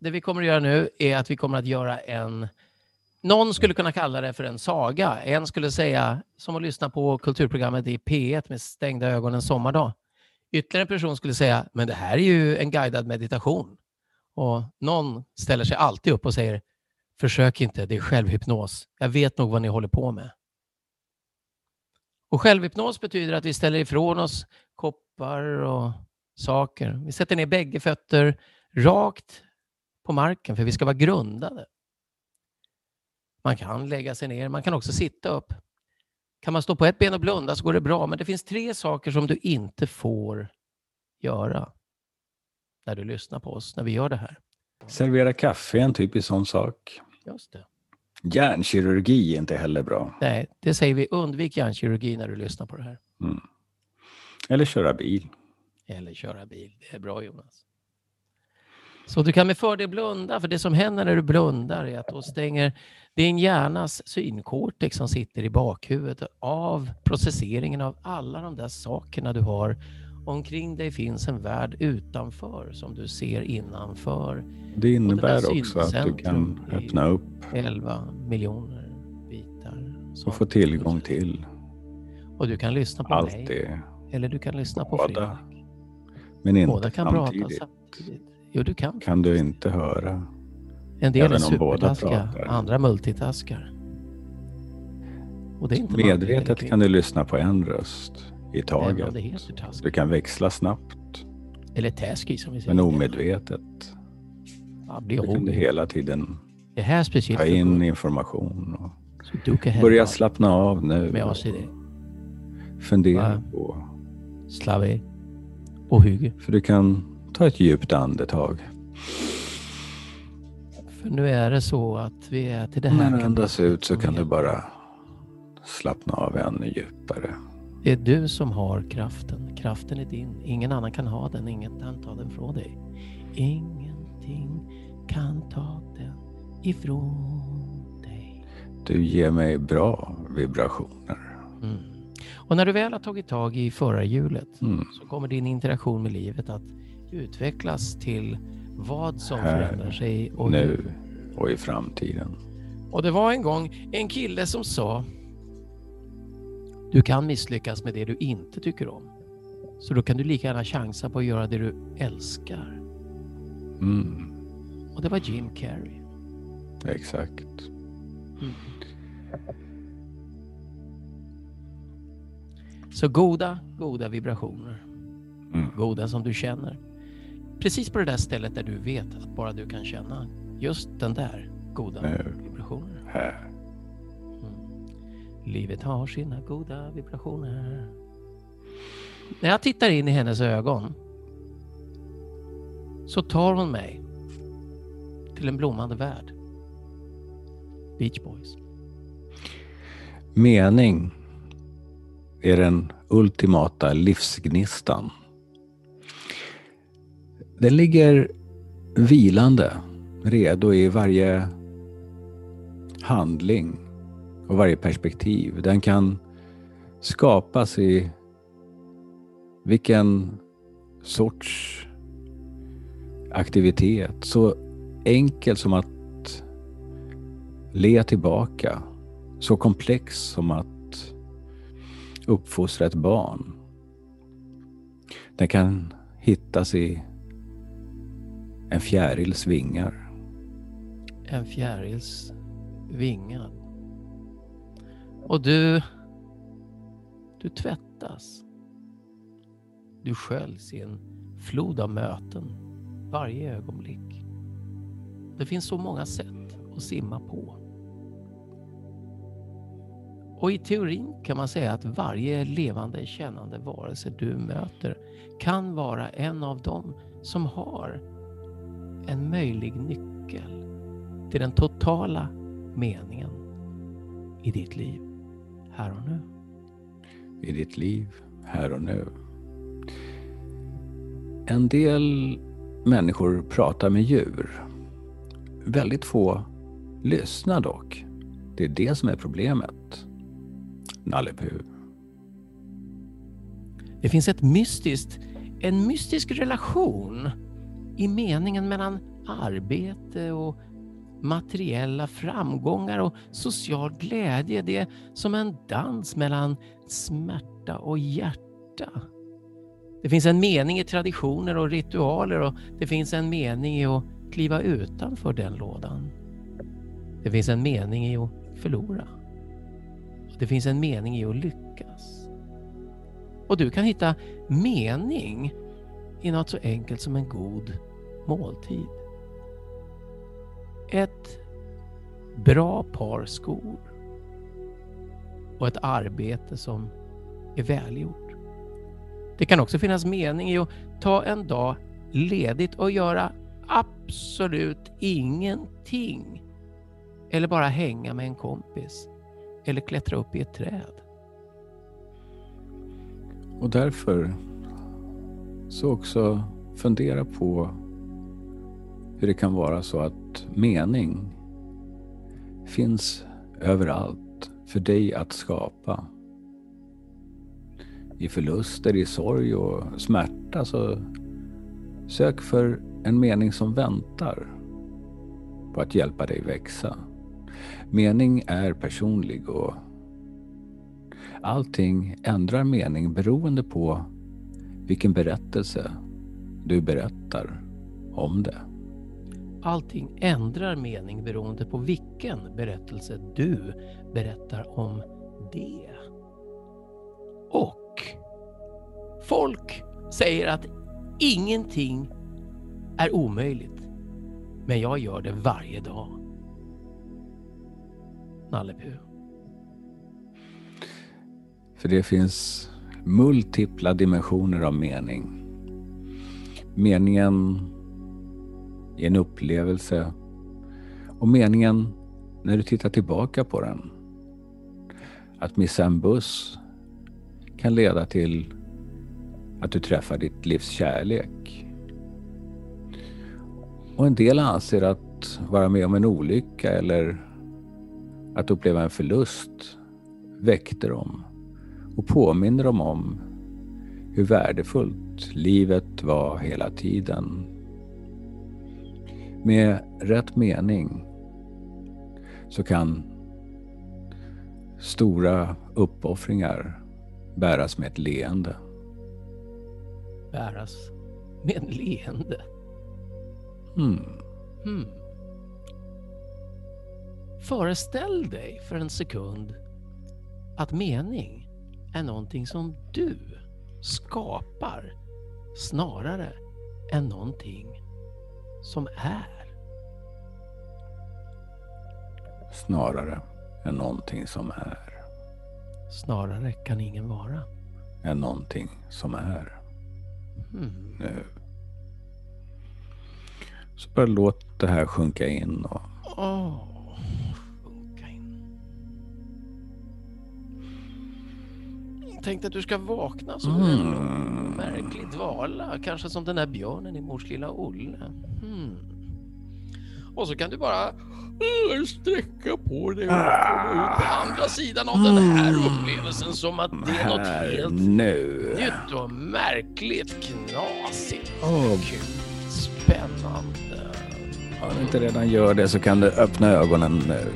det vi kommer att göra nu är att vi kommer att göra en... Någon skulle kunna kalla det för en saga. En skulle säga, som att lyssna på kulturprogrammet i P1 med stängda ögon en sommardag. Ytterligare en person skulle säga, men det här är ju en guidad meditation. Och någon ställer sig alltid upp och säger, försök inte, det är självhypnos. Jag vet nog vad ni håller på med. Och självhypnos betyder att vi ställer ifrån oss koppar och saker. Vi sätter ner bägge fötter rakt på marken för vi ska vara grundade. Man kan lägga sig ner, man kan också sitta upp. Kan man stå på ett ben och blunda så går det bra, men det finns tre saker som du inte får göra när du lyssnar på oss, när vi gör det här. Servera kaffe är en typisk sån sak. Just det. Hjärnkirurgi är inte heller bra. Nej, det säger vi. Undvik hjärnkirurgi när du lyssnar på det här. Mm. Eller köra bil. Eller köra bil. Det är bra Jonas. Så du kan med fördel blunda, för det som händer när du blundar är att då stänger din hjärnas synkortex som sitter i bakhuvudet av processeringen av alla de där sakerna du har. Omkring dig finns en värld utanför som du ser innanför. Det innebär också att du kan öppna upp 11 miljoner bitar. Och få tillgång till och du kan lyssna på allt mig. det. Eller du kan lyssna på Båda. Fredrik. Men inte Båda kan samtidigt. prata samtidigt. Jo, du kan. Kan du inte höra. En del är även båda supertaskiga, andra multitaskar. Och det är inte Medvetet kan du lyssna på en röst i taget. Du kan växla snabbt. Eller taskig som vi säger. Men omedvetet. Ja, blir Du kan du hela tiden Det här är speciellt ta in information. Och Så du kan börja slappna av nu. med oss i det. Fundera Ja. på. Slave och hygge. För du kan ta ett djupt andetag. För nu är det så att vi är till det När här. du kan andas ut så kan du bara slappna av ännu djupare. Det är du som har kraften. Kraften är din. Ingen annan kan ha den. Ingen kan ta den från dig. Ingenting kan ta den ifrån dig. Du ger mig bra vibrationer. Mm. Och när du väl har tagit tag i förarhjulet Mm. så kommer din interaktion med livet att utvecklas till vad som Här, förändrar sig och nu hur. och i framtiden. Och det var en gång en kille som sa Du kan misslyckas med det du inte tycker om. Så då kan du lika gärna chansa på att göra det du älskar. Mm. Och det var Jim Carrey. Exakt. Så goda, goda vibrationer. Mm. Goda som du känner. Precis på det där stället där du vet att bara du kan känna just den där goda vibrationen. Mm. Livet har sina goda vibrationer. När jag tittar in i hennes ögon så tar hon mig till en blommande värld. Beach Boys. Mening är den ultimata livsgnistan. Den ligger vilande, redo i varje handling och varje perspektiv. Den kan skapas i vilken sorts aktivitet. Så enkelt som att le tillbaka. Så komplex som att uppfostra ett barn. Den kan hittas i en fjärils vingar. En fjärils vingar. Och du, du tvättas. Du sköljs i en flod av möten varje ögonblick. Det finns så många sätt att simma på. Och i teorin kan man säga att varje levande kännande varelse du möter kan vara en av dem som har en möjlig nyckel till den totala meningen i ditt liv här och nu. i ditt liv här och nu. En del människor pratar med djur. Väldigt få lyssnar dock. Det är det som är problemet. Nalle. Det finns ett mystiskt, en mystisk relation i meningen mellan arbete och materiella framgångar och social glädje. Det är som en dans mellan smärta och hjärta. Det finns en mening i traditioner och ritualer och det finns en mening i att kliva utanför den lådan. Det finns en mening i att förlora. Det finns en mening i att lyckas. Och du kan hitta mening i något så enkelt som en god måltid. Ett bra par skor och ett arbete som är välgjort. Det kan också finnas mening i att ta en dag ledigt och göra absolut ingenting. Eller bara hänga med en kompis. Eller klättra upp i ett träd. Och därför så också fundera på hur det kan vara så att mening finns överallt för dig att skapa. I förluster, i sorg och smärta så sök för en mening som väntar på att hjälpa dig växa. Mening är personlig och allting ändrar mening beroende på vilken berättelse du berättar om det. Allting ändrar mening beroende på vilken berättelse du berättar om det. Och folk säger att ingenting är omöjligt. Men jag gör det varje dag. Nallepu. För det finns multipla dimensioner av mening. Meningen i en upplevelse och meningen när du tittar tillbaka på den. Att missa en buss kan leda till att du träffar ditt livs kärlek. Och en del anser att vara med om en olycka eller att uppleva en förlust väckte dem och påminner dem om hur värdefullt livet var hela tiden. Med rätt mening så kan stora uppoffringar bäras med ett leende. Bäras med ett leende? Hmm. Hmm. Föreställ dig för en sekund att mening är någonting som du skapar snarare än någonting som är. Snarare än någonting som är. Snarare kan ingen vara. Än någonting som är. Hmm. Nu. Så bara låt det här sjunka in och Åh, Tänkte att du ska vakna som en Mm. märklig dvala. Kanske som den där björnen i Mors lilla Olle. Hmm. Och så kan du bara eh, sträcka på dig och komma ut på andra sidan av den här upplevelsen som att det är något helt nu. nytt och märkligt, knasigt, Åh, kul, spännande. om du inte redan gör det så kan du öppna ögonen nu.